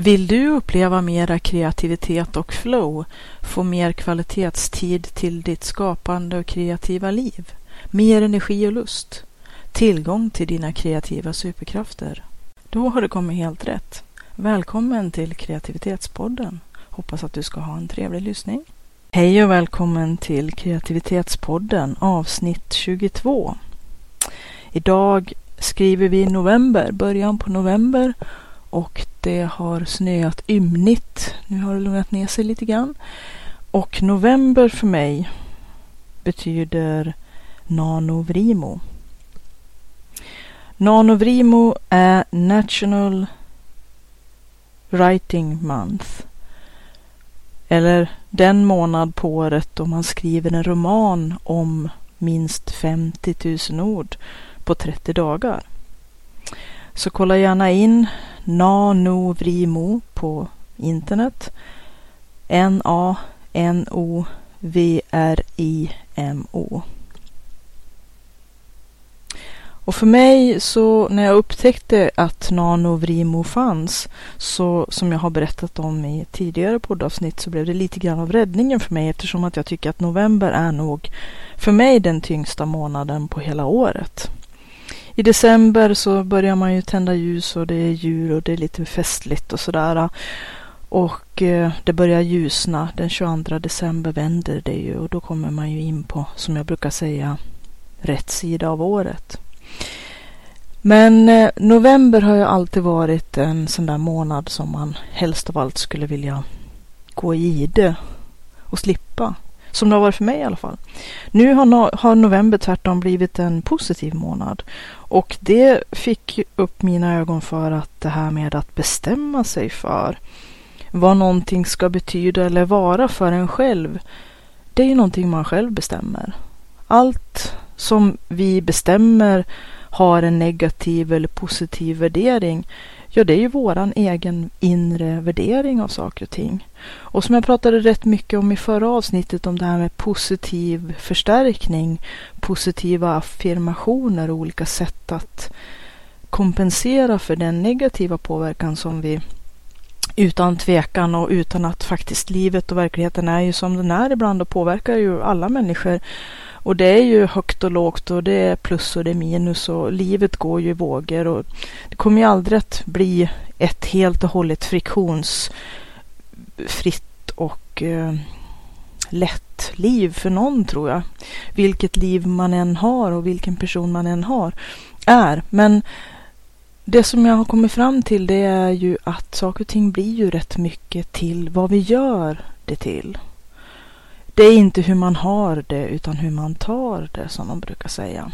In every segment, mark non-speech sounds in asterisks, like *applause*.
Vill du uppleva mera kreativitet och flow, få mer kvalitetstid till ditt skapande och kreativa liv, mer energi och lust, tillgång till dina kreativa superkrafter? Då har du kommit helt rätt. Välkommen till Kreativitetspodden. Hoppas att du ska ha en trevlig lyssning. Hej och välkommen till Kreativitetspodden avsnitt 22. Idag skriver vi november, början på november och det har snöat ymnigt. Nu har det lugnat ner sig lite grann. Och november för mig betyder Nanovrimo. Nanovrimo är National Writing Month. Eller den månad på året då man skriver en roman om minst 50 000 ord på 30 dagar. Så kolla gärna in Nanovrimo på internet. N-A-N-O-V-R-I-M-O. Och för mig så när jag upptäckte att Nanovrimo fanns så som jag har berättat om i tidigare poddavsnitt så blev det lite grann av räddningen för mig eftersom att jag tycker att november är nog för mig den tyngsta månaden på hela året. I december så börjar man ju tända ljus och det är jul och det är lite festligt och sådär. Och eh, det börjar ljusna. Den 22 december vänder det ju och då kommer man ju in på, som jag brukar säga, rätt sida av året. Men eh, november har ju alltid varit en sån där månad som man helst av allt skulle vilja gå i ide och slippa. Som det har varit för mig i alla fall. Nu har, no har november tvärtom blivit en positiv månad. Och det fick upp mina ögon för att det här med att bestämma sig för vad någonting ska betyda eller vara för en själv. Det är ju någonting man själv bestämmer. Allt som vi bestämmer har en negativ eller positiv värdering Ja, det är ju våran egen inre värdering av saker och ting. Och som jag pratade rätt mycket om i förra avsnittet om det här med positiv förstärkning, positiva affirmationer och olika sätt att kompensera för den negativa påverkan som vi utan tvekan och utan att faktiskt livet och verkligheten är ju som den är ibland och påverkar ju alla människor och det är ju högt och lågt och det är plus och det är minus och livet går ju i vågor och det kommer ju aldrig att bli ett helt och hållet friktionsfritt och eh, lätt liv för någon tror jag. Vilket liv man än har och vilken person man än har är. Men det som jag har kommit fram till det är ju att saker och ting blir ju rätt mycket till vad vi gör det till. Det är inte hur man har det utan hur man tar det som de brukar säga.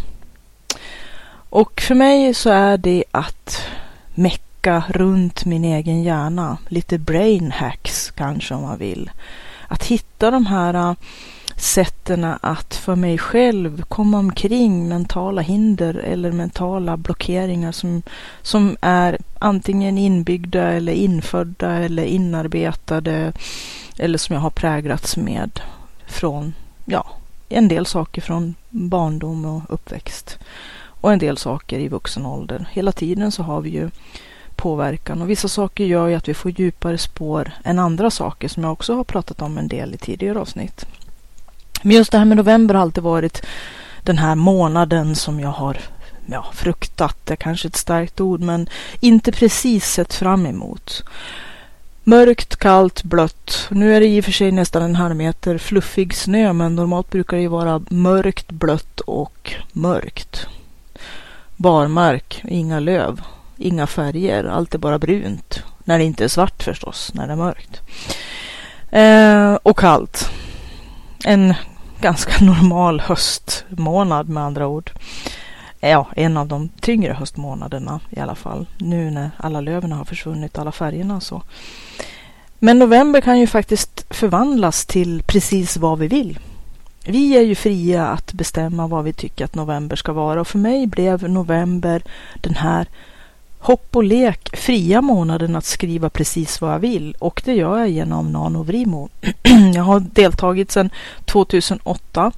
Och för mig så är det att mecka runt min egen hjärna. Lite brain hacks kanske om man vill. Att hitta de här äh, sätten att för mig själv komma omkring mentala hinder eller mentala blockeringar som, som är antingen inbyggda eller infödda eller inarbetade eller som jag har präglats med från, ja, en del saker från barndom och uppväxt och en del saker i vuxen ålder. Hela tiden så har vi ju påverkan och vissa saker gör ju att vi får djupare spår än andra saker som jag också har pratat om en del i tidigare avsnitt. Men just det här med november har alltid varit den här månaden som jag har ja, fruktat, det är kanske ett starkt ord, men inte precis sett fram emot. Mörkt, kallt, blött. Nu är det i och för sig nästan en halv meter fluffig snö men normalt brukar det ju vara mörkt, blött och mörkt. Barmark, inga löv, inga färger, allt är bara brunt. När det inte är svart förstås, när det är mörkt. Eh, och kallt. En ganska *laughs* normal höstmånad med andra ord ja, en av de tyngre höstmånaderna i alla fall. Nu när alla löven har försvunnit, alla färgerna och så. Men november kan ju faktiskt förvandlas till precis vad vi vill. vi är ju fria att bestämma vad vi tycker att november ska vara och för mig blev november den här hopp och lek fria månaden att skriva precis vad jag vill och det gör jag genom Nanovrimo. *clears throat* jag har deltagit sedan 2008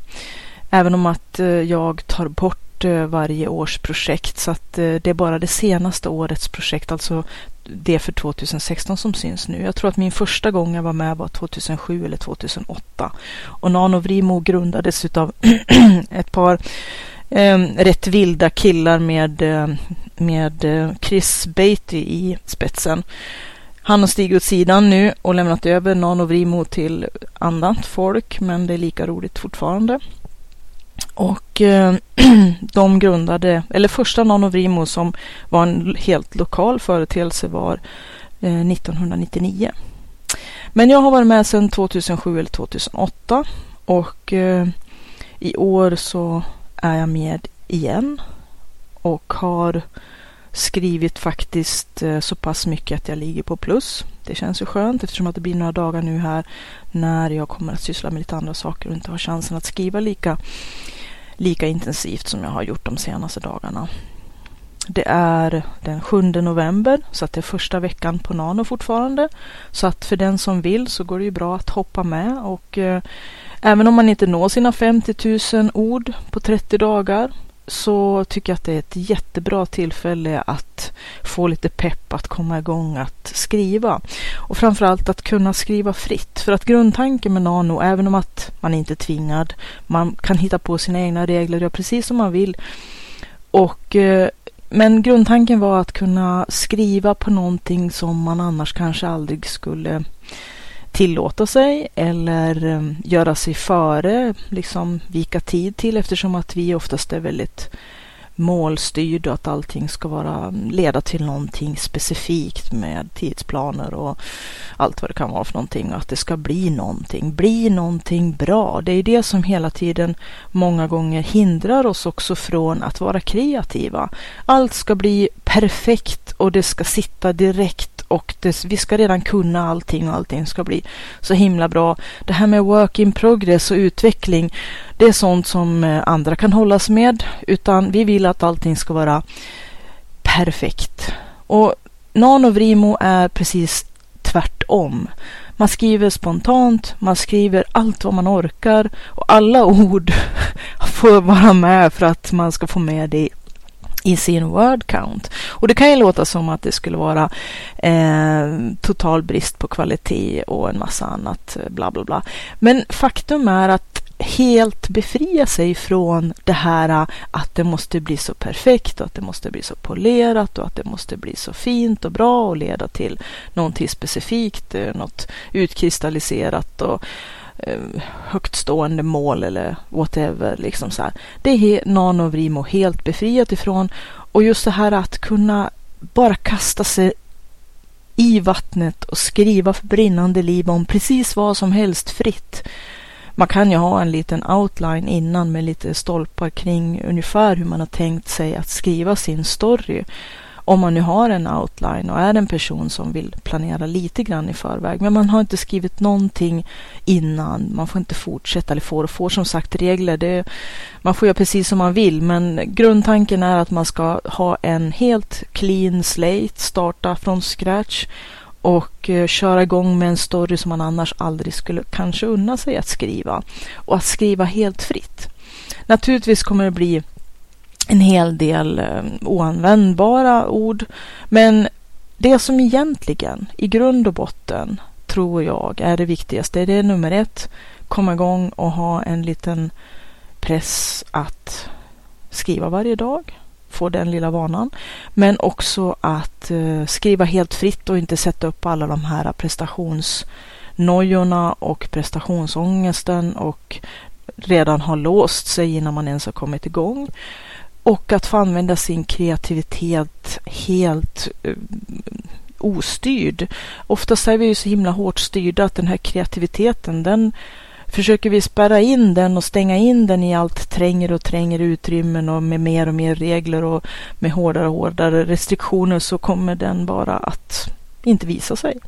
även om att eh, jag tar bort eh, varje års projekt så att eh, det är bara det senaste årets projekt, alltså det för 2016 som syns nu. Jag tror att min första gång jag var med var 2007 eller 2008 och Nanovrimo grundades utav *clears throat* ett par eh, rätt vilda killar med, eh, med eh, Chris Beatty i spetsen. Han har stigit åt sidan nu och lämnat över Nanovrimo till annat folk, men det är lika roligt fortfarande. Och eh, *clears throat* de grundade, eller första Nanovrimo som var en helt lokal företeelse var eh, 1999. Men jag har varit med sedan 2007 eller 2008 och eh, i år så är jag med igen och har skrivit faktiskt eh, så pass mycket att jag ligger på plus. Det känns ju skönt eftersom att det blir några dagar nu här när jag kommer att syssla med lite andra saker och inte har chansen att skriva lika, lika intensivt som jag har gjort de senaste dagarna. Det är den 7 november så att det är första veckan på Nano fortfarande. Så att för den som vill så går det ju bra att hoppa med och eh, Även om man inte når sina 50 000 ord på 30 dagar så tycker jag att det är ett jättebra tillfälle att få lite pepp att komma igång att skriva. Och framförallt att kunna skriva fritt. För att grundtanken med Nano, även om att man inte är tvingad, man kan hitta på sina egna regler, göra precis som man vill. Och, eh, men grundtanken var att kunna skriva på någonting som man annars kanske aldrig skulle tillåta sig eller eh, göra sig före, liksom vika tid till eftersom att vi oftast är väldigt målstyrda, att allting ska vara, leda till någonting specifikt med tidsplaner och allt vad det kan vara för någonting och att det ska bli någonting, bli någonting bra. Det är det som hela tiden många gånger hindrar oss också från att vara kreativa. Allt ska bli perfekt och det ska sitta direkt och det, vi ska redan kunna allting och allting ska bli så himla bra. Det här med work in progress och utveckling, det är sånt som eh, andra kan hållas med, utan vi vill att allting ska vara perfekt. Och Nanovrimo är precis tvärtom. Man skriver spontant, man skriver allt vad man orkar och alla *laughs* ord får vara med för att man ska få med det i sin word count. Och det kan ju låta som att det skulle vara eh, total brist på kvalitet och en massa annat eh, bla bla bla. Men faktum är att helt befria sig från det här eh, att det måste bli så perfekt och att det måste bli så polerat och att det måste bli så fint och bra och leda till någonting specifikt, eh, något utkristalliserat och Eh, högtstående mål eller whatever. Liksom så här. Det är Nanovrimo helt befriat ifrån. Och just det här att kunna bara kasta sig i vattnet och skriva för brinnande liv om precis vad som helst fritt. Man kan ju ha en liten outline innan med lite stolpar kring ungefär hur man har tänkt sig att skriva sin story om man nu har en outline och är en person som vill planera lite grann i förväg. Men man har inte skrivit någonting innan. Man får inte fortsätta eller får och får som sagt regler. Det, man får göra precis som man vill. Men grundtanken är att man ska ha en helt clean slate, starta från scratch och eh, köra igång med en story som man annars aldrig skulle kanske unna sig att skriva. Och att skriva helt fritt. Naturligtvis kommer det bli en hel del eh, oanvändbara ord. Men det som egentligen i grund och botten tror jag är det viktigaste, det är nummer ett, komma igång och ha en liten press att skriva varje dag, få den lilla vanan. Men också att eh, skriva helt fritt och inte sätta upp alla de här prestationsnojorna och prestationsångesten och redan ha låst sig innan man ens har kommit igång. Och att få använda sin kreativitet helt eh, ostyrd. Oftast är vi ju så himla hårt styrda att den här kreativiteten den försöker vi spärra in den och stänga in den i allt trängre och trängre utrymmen och med mer och mer regler och med hårdare och hårdare restriktioner så kommer den bara att inte visa sig.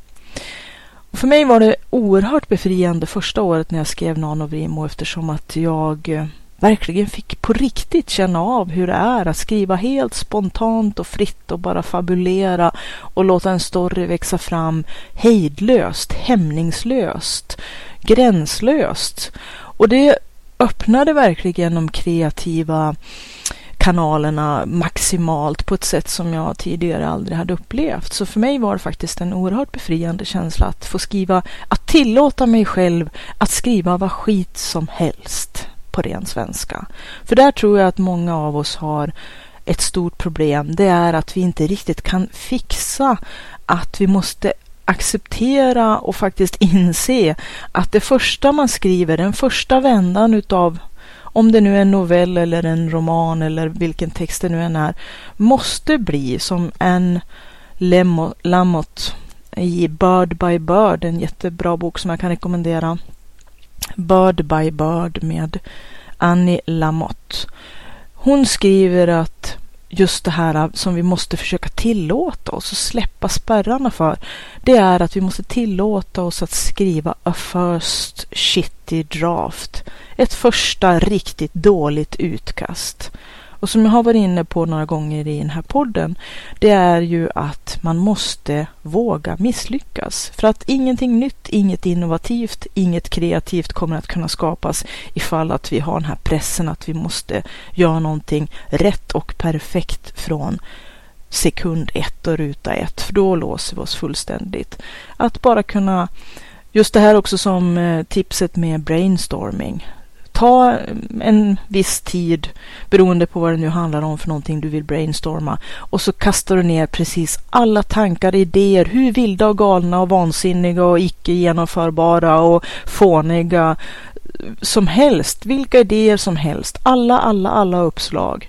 För mig var det oerhört befriande första året när jag skrev Nanovrimo eftersom att jag eh, verkligen fick på riktigt känna av hur det är att skriva helt spontant och fritt och bara fabulera och låta en story växa fram hejdlöst, hämningslöst, gränslöst. Och det öppnade verkligen de kreativa kanalerna maximalt på ett sätt som jag tidigare aldrig hade upplevt. Så för mig var det faktiskt en oerhört befriande känsla att få skriva, att tillåta mig själv att skriva vad skit som helst på ren svenska. För där tror jag att många av oss har ett stort problem. Det är att vi inte riktigt kan fixa att vi måste acceptera och faktiskt inse att det första man skriver, den första vändan utav om det nu är en novell eller en roman eller vilken text det nu än är, måste bli som en Lamott i Bird by Bird, en jättebra bok som jag kan rekommendera. Bird by Bird med Annie Lamotte. Hon skriver att just det här som vi måste försöka tillåta oss och släppa spärrarna för, det är att vi måste tillåta oss att skriva a first shitty draft. Ett första riktigt dåligt utkast. Och som jag har varit inne på några gånger i den här podden, det är ju att man måste våga misslyckas. För att ingenting nytt, inget innovativt, inget kreativt kommer att kunna skapas ifall att vi har den här pressen att vi måste göra någonting rätt och perfekt från sekund ett och ruta ett, för då låser vi oss fullständigt. Att bara kunna, just det här också som eh, tipset med brainstorming, ta en viss tid beroende på vad det nu handlar om för någonting du vill brainstorma. Och så kastar du ner precis alla tankar, idéer, hur vilda och galna och vansinniga och icke genomförbara och fåniga som helst, vilka idéer som helst, alla, alla, alla uppslag.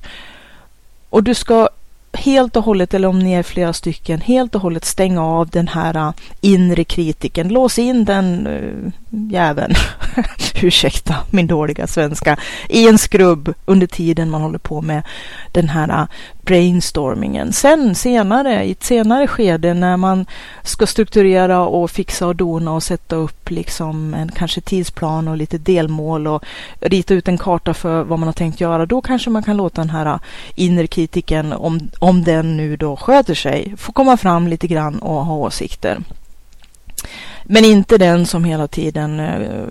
Och du ska helt och hållet, eller om ni är flera stycken, helt och hållet stänga av den här äh, inre kritiken. Lås in den uh, jäveln, *laughs* ursäkta min dåliga svenska, i en skrubb under tiden man håller på med den här äh, brainstormingen. Sen senare, i ett senare skede när man ska strukturera och fixa och dona och sätta upp liksom en kanske tidsplan och lite delmål och rita ut en karta för vad man har tänkt göra, då kanske man kan låta den här äh, inre kritiken, om, om den nu då sköter sig, få komma fram lite grann och ha åsikter. Men inte den som hela tiden eh,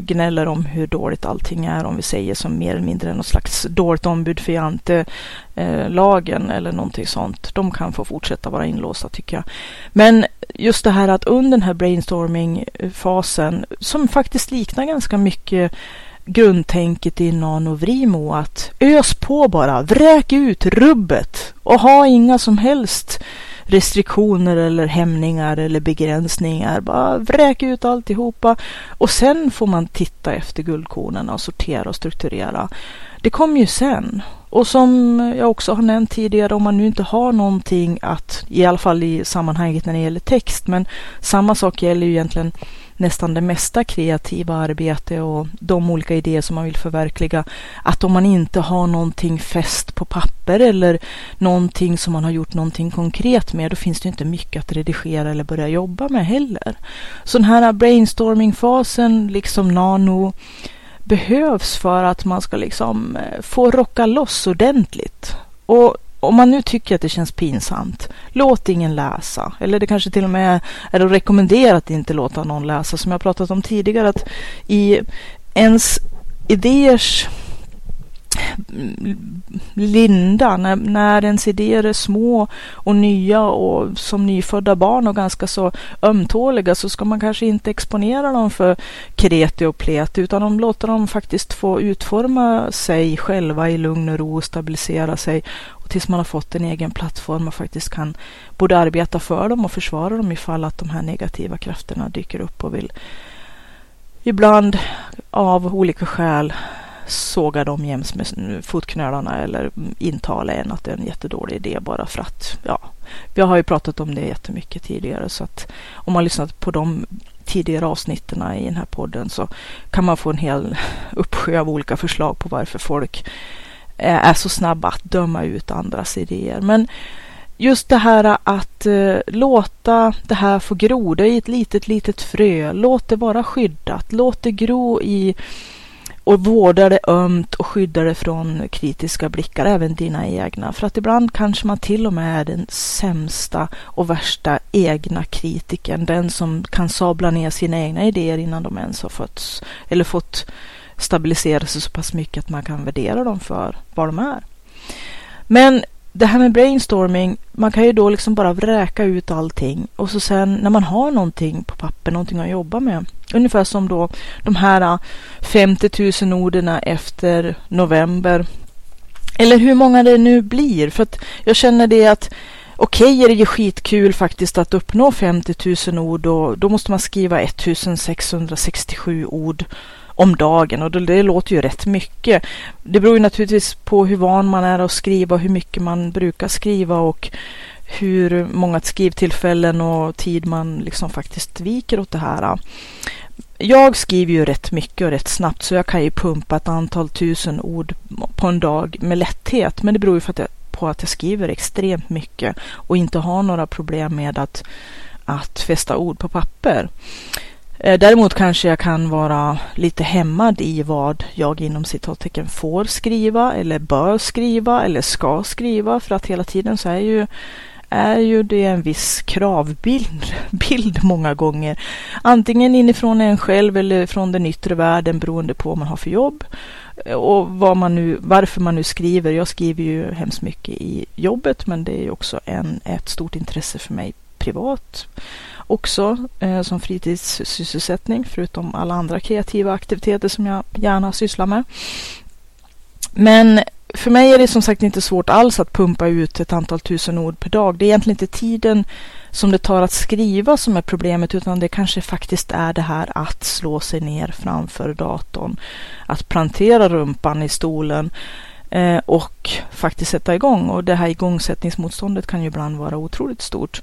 gnäller om hur dåligt allting är, om vi säger som mer eller mindre något slags dåligt ombud för jante-lagen eh, eller någonting sånt. De kan få fortsätta vara inlåsta tycker jag. Men just det här att under den här brainstorming-fasen, som faktiskt liknar ganska mycket grundtänket i Nanovrimo att ös på bara, vräk ut rubbet och ha inga som helst restriktioner eller hämningar eller begränsningar. Bara vräk ut alltihopa och sen får man titta efter guldkornen och sortera och strukturera. Det kommer ju sen. Och som jag också har nämnt tidigare, om man nu inte har någonting att, i alla fall i sammanhanget när det gäller text, men samma sak gäller ju egentligen nästan det mesta kreativa arbete och de olika idéer som man vill förverkliga. Att om man inte har någonting fäst på papper eller någonting som man har gjort någonting konkret med, då finns det inte mycket att redigera eller börja jobba med heller. Så den här brainstorming-fasen, liksom nano, behövs för att man ska liksom eh, få rocka loss ordentligt. Och om man nu tycker att det känns pinsamt, låt ingen läsa. Eller det kanske till och med är att rekommendera att inte låta någon läsa. Som jag pratat om tidigare, att i ens idéers linda, när, när ens idéer är små och nya och som nyfödda barn och ganska så ömtåliga så ska man kanske inte exponera dem för kreti och pleti utan de låter dem faktiskt få utforma sig själva i lugn och ro och stabilisera sig. Och tills man har fått en egen plattform och faktiskt kan både arbeta för dem och försvara dem ifall att de här negativa krafterna dyker upp och vill ibland av olika skäl såga dem jäms med fotknölarna eller intala en att det är en jättedålig idé bara för att, ja, vi har ju pratat om det jättemycket tidigare så att om man lyssnat på de tidigare avsnitten i den här podden så kan man få en hel *laughs* uppsjö av olika förslag på varför folk är så snabba att döma ut andras idéer. Men just det här att eh, låta det här få gro, det är ett litet, litet frö. Låt det vara skyddat. Låt det gro i och vårda det ömt och skydda det från kritiska blickar, även dina egna. För att ibland kanske man till och med är den sämsta och värsta egna kritiken. Den som kan sabla ner sina egna idéer innan de ens har fötts eller fått stabilisera sig så pass mycket att man kan värdera dem för vad de är. Men det här med brainstorming, man kan ju då liksom bara vräka ut allting och så sen när man har någonting på papper, någonting att jobba med. Ungefär som då de här äh, 50 000 orden efter november. Eller hur många det nu blir. För att jag känner det att okej okay, är det ju skitkul faktiskt att uppnå 50 000 ord och då måste man skriva 1667 ord om dagen och det, låter ju rätt mycket. Det beror ju naturligtvis på hur van man är att skriva, hur mycket man brukar skriva och hur många skrivtillfällen och tid man liksom faktiskt viker åt det här. Jag skriver ju rätt mycket och rätt snabbt så jag kan ju pumpa ett antal tusen ord på en dag med lätthet. Men det beror ju för att jag, på att jag skriver extremt mycket och inte har några problem med att, att fästa ord på papper. Eh, däremot kanske jag kan vara lite hämmad i vad jag inom citattecken får skriva eller bör skriva eller ska skriva för att hela tiden så är ju är ju det en viss kravbild *laughs* bild många gånger. Antingen inifrån en själv eller från den yttre världen beroende på vad man har för jobb eh, och vad man nu, varför man nu skriver. Jag skriver ju hemskt mycket i jobbet men det är också en, ett stort intresse för mig privat också eh, som fritidssysselsättning förutom alla andra kreativa aktiviteter som jag gärna sysslar med. Men för mig är det som sagt inte svårt alls att pumpa ut ett antal tusen ord per dag. Det är egentligen inte tiden som det tar att skriva som är problemet utan det kanske faktiskt är det här att slå sig ner framför datorn. Att plantera rumpan i stolen eh, och faktiskt sätta igång. Och det här igångsättningsmotståndet kan ju ibland vara otroligt stort.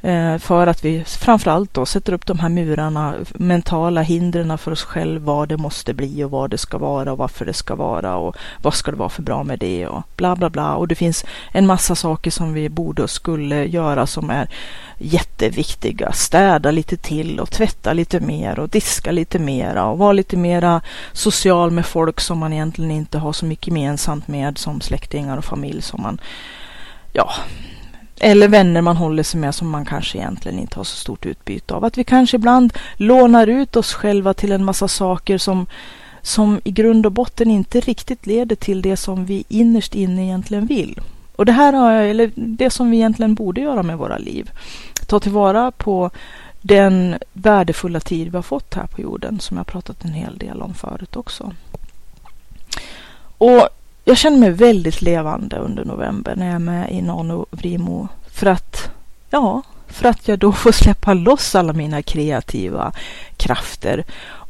Eh, för att vi framförallt då sätter upp de här murarna, mentala hindren för oss själva, vad det måste bli och vad det ska vara och varför det ska vara och vad ska det vara för bra med det och bla bla bla. Och det finns en massa saker som vi borde och skulle göra som är jätteviktiga. Städa lite till och tvätta lite mer och diska lite mera och vara lite mera social med folk som man egentligen inte har så mycket gemensamt med som släktingar och familj som man ja, eller vänner man håller sig med som man kanske egentligen inte har så stort utbyte av. Att vi kanske ibland lånar ut oss själva till en massa saker som, som i grund och botten inte riktigt leder till det som vi innerst inne egentligen vill. Och det här har jag, eller det som vi egentligen borde göra med våra liv. Ta tillvara på den värdefulla tid vi har fått här på jorden som jag pratat en hel del om förut också. Och jag känner mig väldigt levande under november när jag är med i Nano Vrimo. För att, ja, för att jag då får släppa loss alla mina kreativa krafter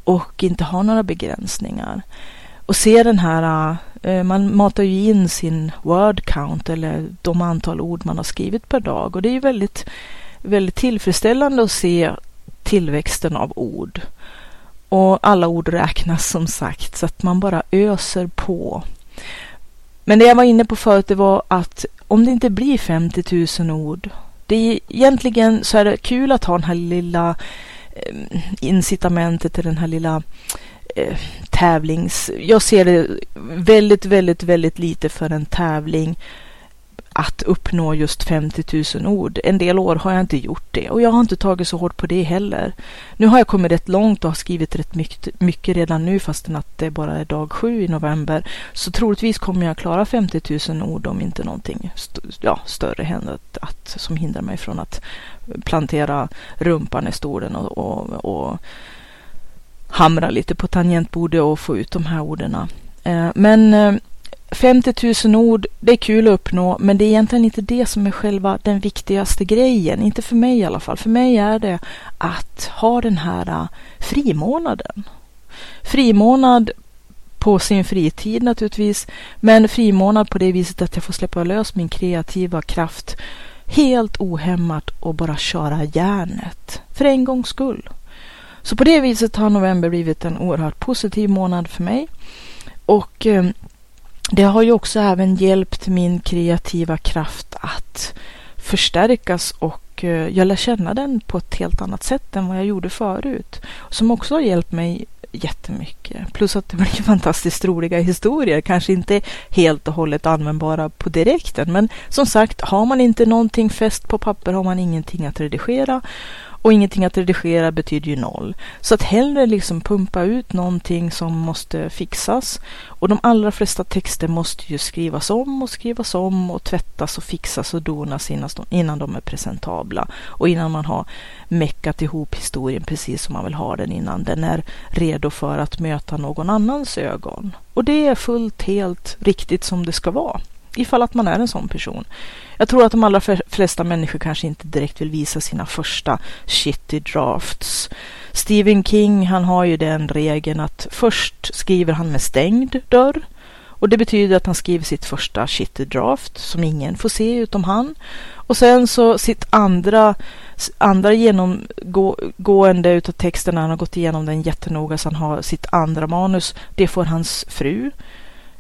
och inte ha några begränsningar. Och se den här, eh, man matar ju in sin word count eller de antal ord man har skrivit per dag och det är ju väldigt, väldigt tillfredsställande att se tillväxten av ord. Och alla ord räknas som sagt så att man bara öser på. Men det jag var inne på förut det var att om det inte blir 50 000 ord. Det är egentligen så är det kul att ha den här lilla eh, incitamentet till den här lilla eh, tävlings... Jag ser det väldigt, väldigt, väldigt lite för en tävling att uppnå just 50 000 ord. En del år har jag inte gjort det och jag har inte tagit så hårt på det heller. Nu har jag kommit rätt långt och har skrivit rätt mycket, mycket redan nu fastän att det bara är dag sju i november. Så troligtvis kommer jag klara 50 000 ord om inte någonting st ja, större händer att, att, som hindrar mig från att plantera rumpan i stolen och, och, och hamra lite på tangentbordet och få ut de här orden. Eh, men eh, 50 000 ord, det är kul att uppnå, men det är egentligen inte det som är själva den viktigaste grejen. Inte för mig i alla fall. För mig är det att ha den här äh, frimånaden. Frimånad på sin fritid naturligtvis, men frimånad på det viset att jag får släppa lös min kreativa kraft helt ohämmat och bara köra järnet. För en gångs skull. Så på det viset har november blivit en oerhört positiv månad för mig. Och ehm, det har ju också även hjälpt min kreativa kraft att förstärkas och eh, jag lär känna den på ett helt annat sätt än vad jag gjorde förut. Som också har hjälpt mig jättemycket. Plus att det blir *laughs* fantastiskt roliga historier. Kanske inte helt och hållet användbara på direkten. Men som sagt, har man inte någonting fäst på papper har man ingenting att redigera. Och ingenting att redigera betyder ju noll. Så att hellre liksom pumpa ut någonting som måste fixas. Och de allra flesta texter måste ju skrivas om och skrivas om och tvättas och fixas och donas innan de är presentabla. Och innan man har meckat ihop historien precis som man vill ha den innan den är redo för att möta någon annans ögon. Och det är fullt helt riktigt som det ska vara ifall att man är en sån person. Jag tror att de allra flesta människor kanske inte direkt vill visa sina första shitty drafts. Stephen King, han har ju den regeln att först skriver han med stängd dörr. Och det betyder att han skriver sitt första shitty draft som ingen får se utom han. Och sen så sitt andra, andra genomgående utav texten när han har gått igenom den jättenoga så han har sitt andra manus. Det får hans fru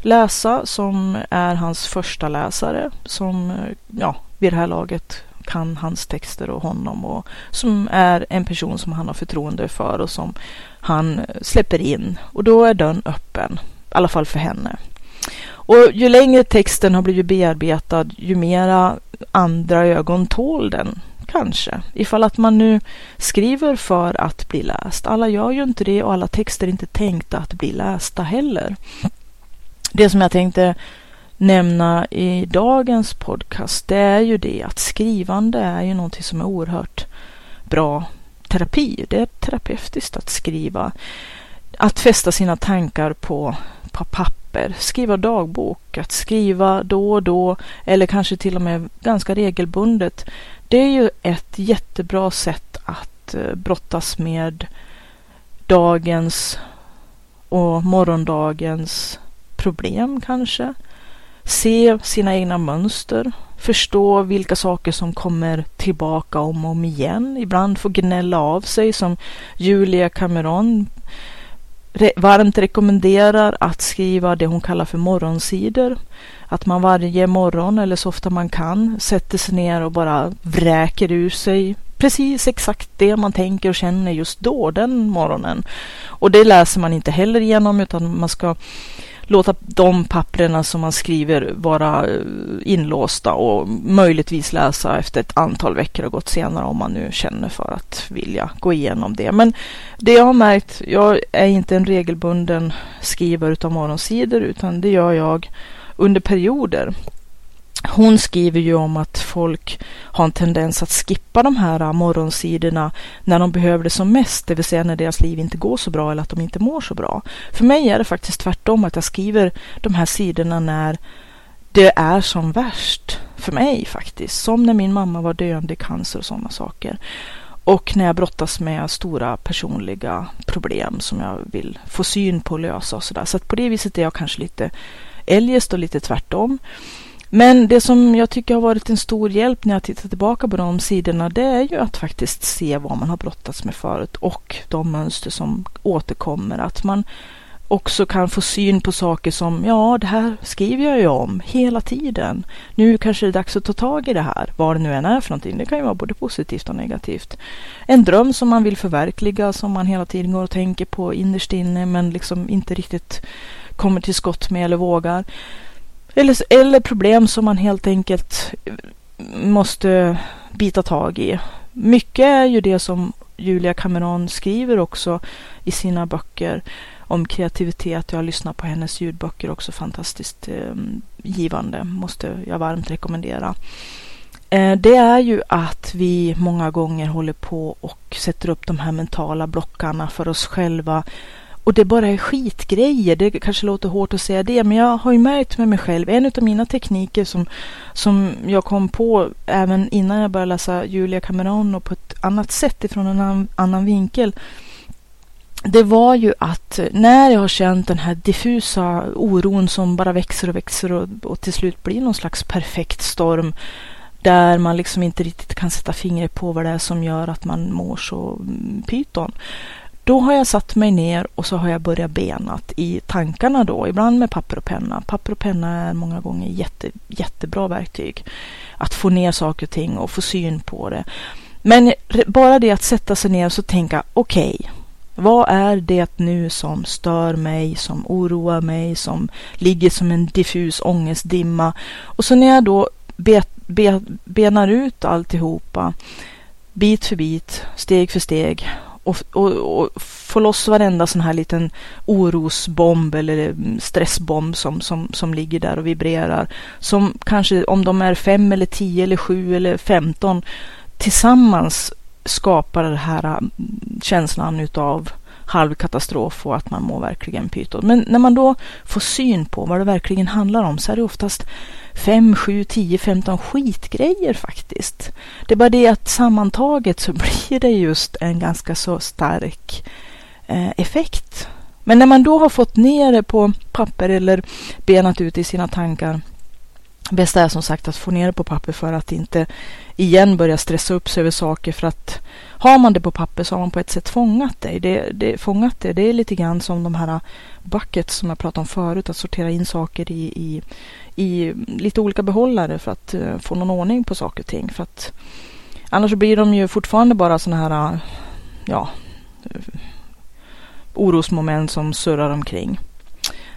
läsa som är hans första läsare som eh, ja, vid det här laget kan hans texter och honom och som är en person som han har förtroende för och som han släpper in och då är dörren öppen, i alla fall för henne. Och ju längre texten har blivit bearbetad, ju mera andra ögon tål den kanske. Ifall att man nu skriver för att bli läst. Alla gör ju inte det och alla texter är inte tänkta att bli lästa heller. Det som jag tänkte nämna i dagens podcast, det är ju det att skrivande är ju någonting som är oerhört bra terapi. Det är terapeutiskt att skriva. Att fästa sina tankar på, på papper, skriva dagbok, att skriva då och då eller kanske till och med ganska regelbundet. Det är ju ett jättebra sätt att eh, brottas med dagens och morgondagens problem kanske. Se sina egna mönster. Förstå vilka saker som kommer tillbaka om och om igen. Ibland få gnälla av sig som Julia Cameron re varmt rekommenderar att skriva det hon kallar för morgonsidor. Att man varje morgon eller så ofta man kan sätter sig ner och bara vräker ur sig precis exakt det man tänker och känner just då, den morgonen. Och det läser man inte heller igenom utan man ska låta de papperna som man skriver vara eh, inlåsta och möjligtvis läsa efter ett antal veckor och gått senare om man nu känner för att vilja gå igenom det. Men det jag har märkt, jag är inte en regelbunden skrivare av morgonsidor utan det gör jag under perioder hon skriver ju om att folk har en tendens att skippa de här äh, morgonsidorna när de behöver det som mest, det vill säga när deras liv inte går så bra eller att de inte mår så bra. För mig är det faktiskt tvärtom att jag skriver de här sidorna när det är som värst för mig faktiskt. Som när min mamma var döende i cancer och sådana saker. Och när jag brottas med stora personliga problem som jag vill få syn på och lösa och sådär. Så att på det viset är jag kanske lite eljest och lite tvärtom. Men det som jag tycker har varit en stor hjälp när jag tittar tillbaka på de sidorna det är ju att faktiskt se vad man har brottats med förut och de mönster som återkommer. Att man också kan få syn på saker som ja, det här skriver jag ju om hela tiden. Nu kanske det är dags att ta tag i det här, vad det nu än är för någonting. Det kan ju vara både positivt och negativt. En dröm som man vill förverkliga, som man hela tiden går och tänker på innerst inne men liksom inte riktigt kommer till skott med eller vågar. Eller, eller problem som man helt enkelt måste bita tag i. Mycket är ju det som Julia Cameron skriver också i sina böcker om kreativitet. Jag har lyssnat på hennes ljudböcker också fantastiskt eh, givande, måste jag varmt rekommendera. Eh, det är ju att vi många gånger håller på och sätter upp de här mentala blockarna för oss själva och det bara är skitgrejer. Det kanske låter hårt att säga det, men jag har ju märkt med mig själv. En av mina tekniker som, som jag kom på även innan jag började läsa Julia Cameron och på ett annat sätt ifrån en annan, annan vinkel. Det var ju att när jag har känt den här diffusa oron som bara växer och växer och, och till slut blir någon slags perfekt storm där man liksom inte riktigt kan sätta fingret på vad det är som gör att man mår så mm, pyton då har jag satt mig ner och så har jag börjat benat i tankarna då, ibland med papper och penna. Papper och penna är många gånger jätte, jättebra verktyg. Att få ner saker och ting och få syn på det. Men bara det att sätta sig ner och så tänka, okej, okay, vad är det nu som stör mig, som oroar mig, som ligger som en diffus ångestdimma? Och så när jag då bet, benar ut alltihopa, bit för bit, steg för steg och, och, och få loss varenda sån här liten orosbomb eller stressbomb som, som, som ligger där och vibrerar. Som kanske om de är fem eller tio eller sju eller femton tillsammans skapar den här mm, känslan utav halvkatastrof och att man mår verkligen pyton. Men när man då får syn på vad det verkligen handlar om så är det oftast 5, 7, 10, 15 skitgrejer faktiskt. Det är bara det att sammantaget så *laughs* blir det just en ganska så stark eh, effekt. Men när man då har fått ner det på papper eller benat ut i sina tankar bästa är som sagt att få ner det på papper för att inte igen börja stressa upp sig över saker för att har man det på papper så har man på ett sätt fångat det. Det, det, fångat det. det är lite grann som de här buckets som jag pratade om förut, att sortera in saker i, i, i lite olika behållare för att uh, få någon ordning på saker och ting. För att annars blir de ju fortfarande bara sådana här, eh, ja, eh, orosmoment som surrar omkring.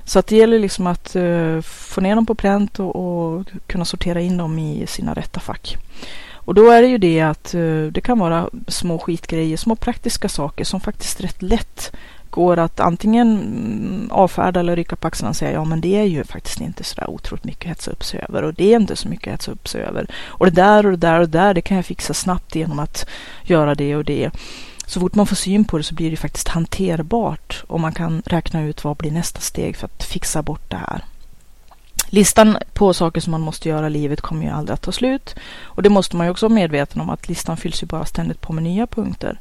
Så att det gäller liksom att uh, få ner dem på pränt och, och, kunna sortera in dem i sina rätta fack. Och då är det ju det att eh, det kan vara små skitgrejer, små praktiska saker som faktiskt rätt lätt går att antingen mm, avfärda eller rycka på axlarna och säga ja men det är ju faktiskt inte så där otroligt mycket att hetsa upp sig över och det är inte så mycket att hetsa upp sig över. Och det där och det där och det där det kan jag fixa snabbt genom att göra det och det. Så fort man får syn på det så blir det faktiskt hanterbart och man kan räkna ut vad blir nästa steg för att fixa bort det här. Listan på saker som man måste göra i livet kommer ju aldrig att ta slut. Och det måste man ju också vara medveten om att listan fylls ju bara ständigt på med nya punkter.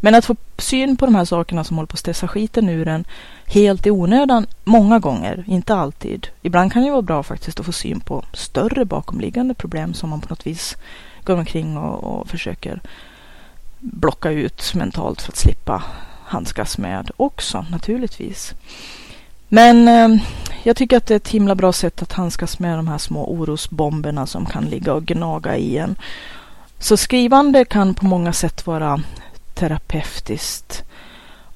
Men att få syn på de här sakerna som håller på att stressa skiten ur en helt i onödan många gånger, inte alltid. Ibland kan det vara bra faktiskt att få syn på större bakomliggande problem som man på något vis går omkring och, och försöker blocka ut mentalt för att slippa handskas med också naturligtvis. Men eh, jag tycker att det är ett himla bra sätt att handskas med de här små orosbomberna som kan ligga och gnaga i en. Så skrivande kan på många sätt vara terapeutiskt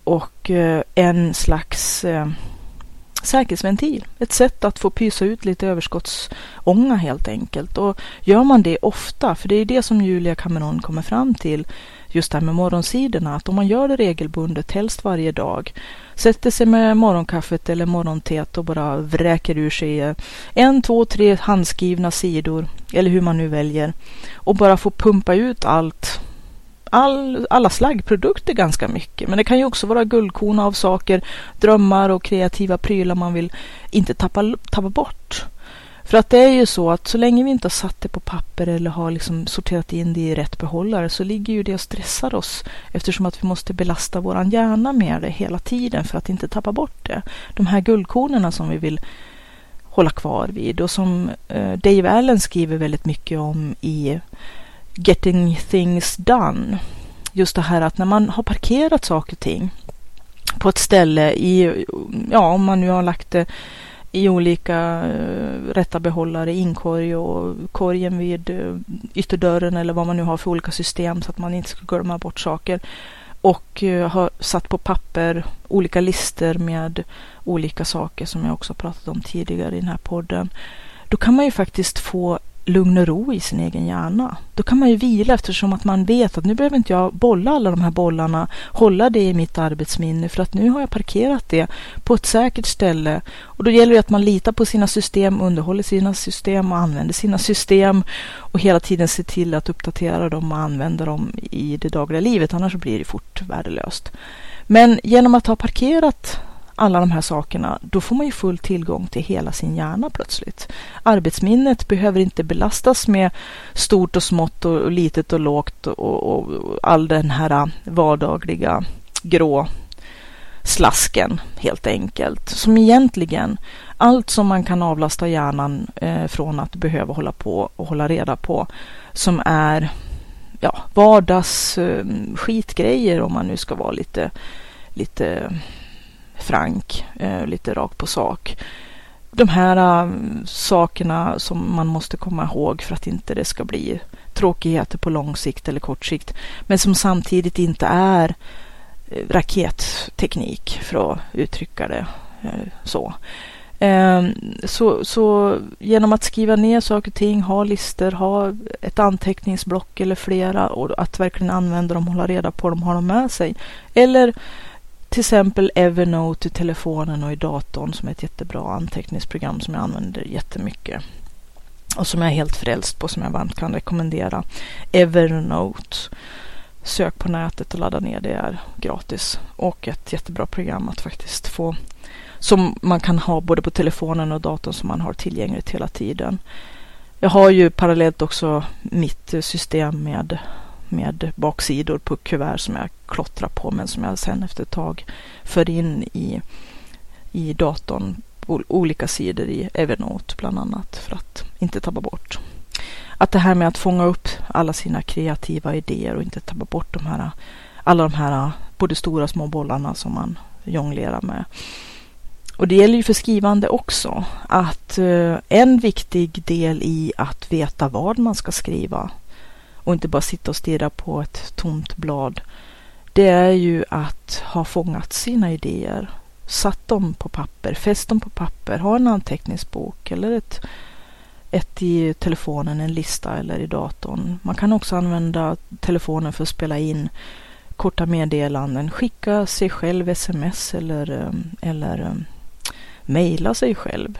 och eh, en slags eh, säkerhetsventil. Ett sätt att få pysa ut lite överskottsånga helt enkelt. Och gör man det ofta, för det är det som Julia Cameron kommer fram till, just det här med morgonsidorna, att om man gör det regelbundet, helst varje dag, sätter sig med morgonkaffet eller morgonteet och bara vräker ur sig en, två, tre handskrivna sidor, eller hur man nu väljer, och bara får pumpa ut allt all, alla slaggprodukter ganska mycket. Men det kan ju också vara guldkorn av saker, drömmar och kreativa prylar man vill inte tappa, tappa bort. För att det är ju så att så länge vi inte har satt det på papper eller har liksom sorterat in det i rätt behållare så ligger ju det och stressar oss eftersom att vi måste belasta våran hjärna med det hela tiden för att inte tappa bort det. De här guldkornen som vi vill hålla kvar vid och som eh, Dave Allen skriver väldigt mycket om i Getting things done. Just det här att när man har parkerat saker och ting på ett ställe i, ja om man nu har lagt det i olika uh, rätta behållare, inkorg och korgen vid uh, ytterdörren eller vad man nu har för olika system så att man inte ska glömma bort saker. Och uh, har satt på papper olika listor med olika saker som jag också pratat om tidigare i den här podden. Då kan man ju faktiskt få lugn och ro i sin egen hjärna. Då kan man ju vila eftersom att man vet att nu behöver inte jag bolla alla de här bollarna, hålla det i mitt arbetsminne för att nu har jag parkerat det på ett säkert ställe. Och då gäller det att man litar på sina system, underhåller sina system och använder sina system och hela tiden ser till att uppdatera dem och använda dem i det dagliga livet, annars blir det fort värdelöst. Men genom att ha parkerat alla de här sakerna, då får man ju full tillgång till hela sin hjärna plötsligt. Arbetsminnet behöver inte belastas med stort och smått och litet och lågt och, och all den här vardagliga grå slasken helt enkelt. Som egentligen allt som man kan avlasta hjärnan eh, från att behöva hålla på och hålla reda på som är ja, vardags eh, skitgrejer om man nu ska vara lite lite frank, eh, lite rakt på sak. De här eh, sakerna som man måste komma ihåg för att inte det ska bli tråkigheter på lång sikt eller kort sikt. Men som samtidigt inte är eh, raketteknik för att uttrycka det så. Ehm, så, så genom att skriva ner saker och ting, ha listor, ha ett anteckningsblock eller flera och att verkligen använda dem, hålla reda på dem, ha dem med sig. Eller till exempel Evernote i telefonen och i datorn som är ett jättebra anteckningsprogram som jag använder jättemycket. Och som jag är helt frälst på, som jag varmt kan rekommendera. Evernote. Sök på nätet och ladda ner det är gratis. Och ett jättebra program att faktiskt få som man kan ha både på telefonen och datorn som man har tillgängligt hela tiden. Jag har ju parallellt också mitt system med, med baksidor på kuvert som jag klottrar på men som jag sen efter ett tag för in i, i datorn olika sidor i Evernote bland annat för att inte tappa bort. Att det här med att fånga upp alla sina kreativa idéer och inte tappa bort de här, alla de här både stora och små bollarna som man jonglerar med. Och det gäller ju för skrivande också. Att eh, en viktig del i att veta vad man ska skriva och inte bara sitta och stirra på ett tomt blad. Det är ju att ha fångat sina idéer. Satt dem på papper, fäst dem på papper, ha en anteckningsbok eller ett, ett i telefonen, en lista eller i datorn. Man kan också använda telefonen för att spela in korta meddelanden, skicka sig själv sms eller, eh, eller eh, mejla sig själv.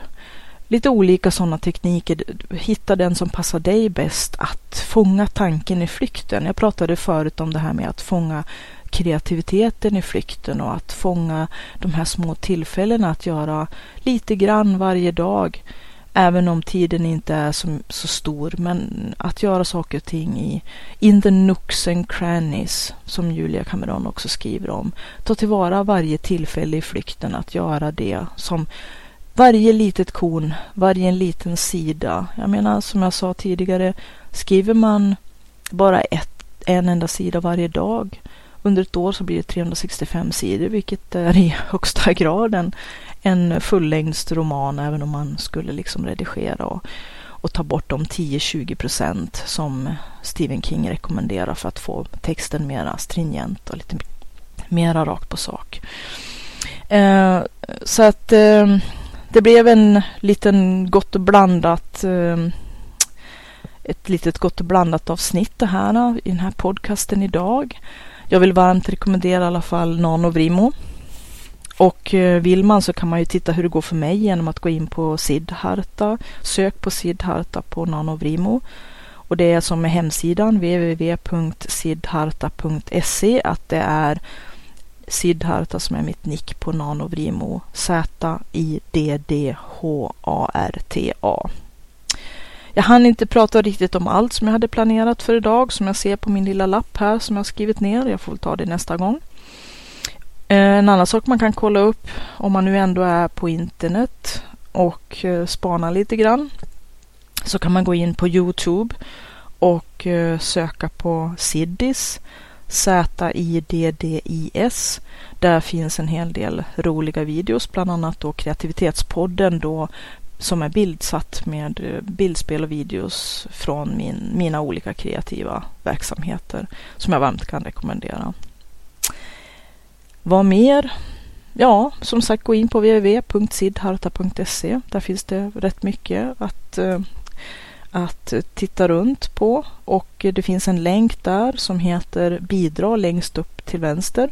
Lite olika sådana tekniker. Hitta den som passar dig bäst att fånga tanken i flykten. Jag pratade förut om det här med att fånga kreativiteten i flykten och att fånga de här små tillfällena att göra lite grann varje dag. Även om tiden inte är så, så stor, men att göra saker och ting i in the nooks and crannies, som Julia Cameron också skriver om. Ta tillvara varje tillfälle i flykten att göra det som varje litet korn, varje liten sida. Jag menar, som jag sa tidigare, skriver man bara ett, en enda sida varje dag under ett år så blir det 365 sidor, vilket är i *laughs* högsta grad en, en fullängdsroman, även om man skulle liksom redigera och, och ta bort de 10-20 procent som Stephen King rekommenderar för att få texten mera stringent och lite mera rakt på sak. Eh, så att eh, det blev en liten gott och blandat ehm, ett litet gott och blandat avsnitt det här eh, i den här podcasten idag. Jag vill varmt rekommendera i alla fall Nanovrimo och eh, vill man så kan man ju titta hur det går för mig genom att gå in på Siddharta. Sök på Siddharta på Nanovrimo. Och det är som med hemsidan www.siddharta.se att det är Siddharta som är mitt nick på Nanovrimo. Z-I-D-D-H-A-R-T-A. Jag hann inte prata riktigt om allt som jag hade planerat för idag som jag ser på min lilla lapp här som jag skrivit ner. Jag får väl ta det nästa gång. Eh, en annan sak man kan kolla upp om man nu ändå är på internet och eh, spana lite grann så kan man gå in på Youtube och eh, söka på Siddis Z-I-D-D-I-S. Där finns en hel del roliga videos, bland annat då Kreativitetspodden då som är bildsatt med eh, bildspel och videos från min, mina olika kreativa verksamheter som jag varmt kan rekommendera. Vad mer? Ja, som sagt gå in på www.sidharta.se. Där finns det rätt mycket att, eh, att titta runt på och det finns en länk där som heter bidra längst upp till vänster.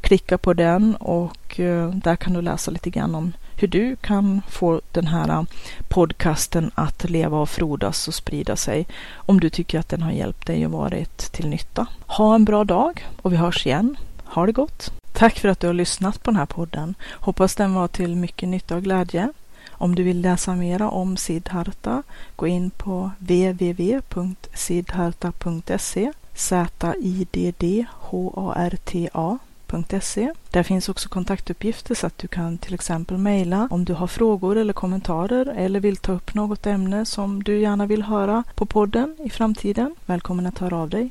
Klicka på den och eh, där kan du läsa lite grann om hur du kan få den här eh, podcasten att leva och frodas och sprida sig om du tycker att den har hjälpt dig och varit till nytta. Ha en bra dag och vi hörs igen. Ha det gott! Tack för att du har lyssnat på den här podden. Hoppas den var till mycket nytta och glädje. Om du vill läsa mera om Siddharta, gå in på www.siddharta.se Z-I-D-D-H-A-R-T-A.se. Där finns också kontaktuppgifter så att du kan till exempel mejla om du har frågor eller kommentarer eller vill ta upp något ämne som du gärna vill höra på podden i framtiden. Välkommen att höra av dig.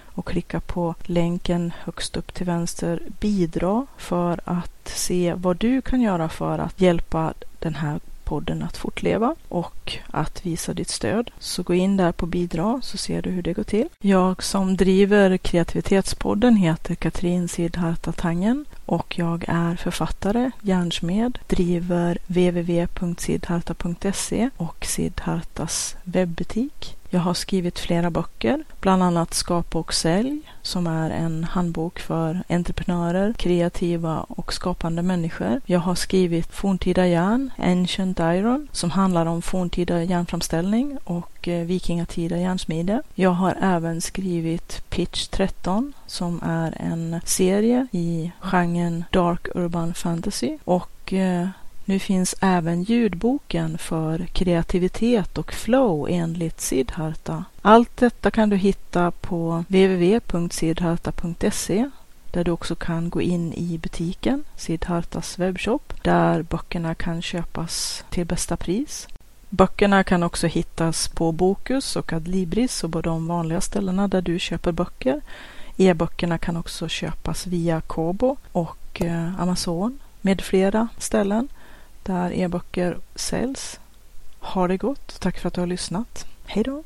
och klicka på länken högst upp till vänster bidra för att se vad du kan göra för att hjälpa den här podden att fortleva och att visa ditt stöd. Så gå in där på bidra så ser du hur det går till. Jag som driver kreativitetspodden heter Katrin Sidharta Tangen och jag är författare, järnsmed, driver www.sidharta.se och Sidhartas webbutik. Jag har skrivit flera böcker, bland annat Skapa och sälj som är en handbok för entreprenörer, kreativa och skapande människor. Jag har skrivit Forntida järn, Ancient Iron, som handlar om forntida järnframställning och och eh, vikingatida järnsmide. Jag har även skrivit Pitch 13 som är en serie i genren Dark Urban Fantasy och eh, nu finns även ljudboken för kreativitet och flow enligt Siddharta. Allt detta kan du hitta på www.siddharta.se där du också kan gå in i butiken, Siddhartas webbshop, där böckerna kan köpas till bästa pris. Böckerna kan också hittas på Bokus och Adlibris och på de vanliga ställena där du köper böcker. E-böckerna kan också köpas via Kobo och eh, Amazon med flera ställen där e-böcker säljs. Ha det gott. Tack för att du har lyssnat. Hej då!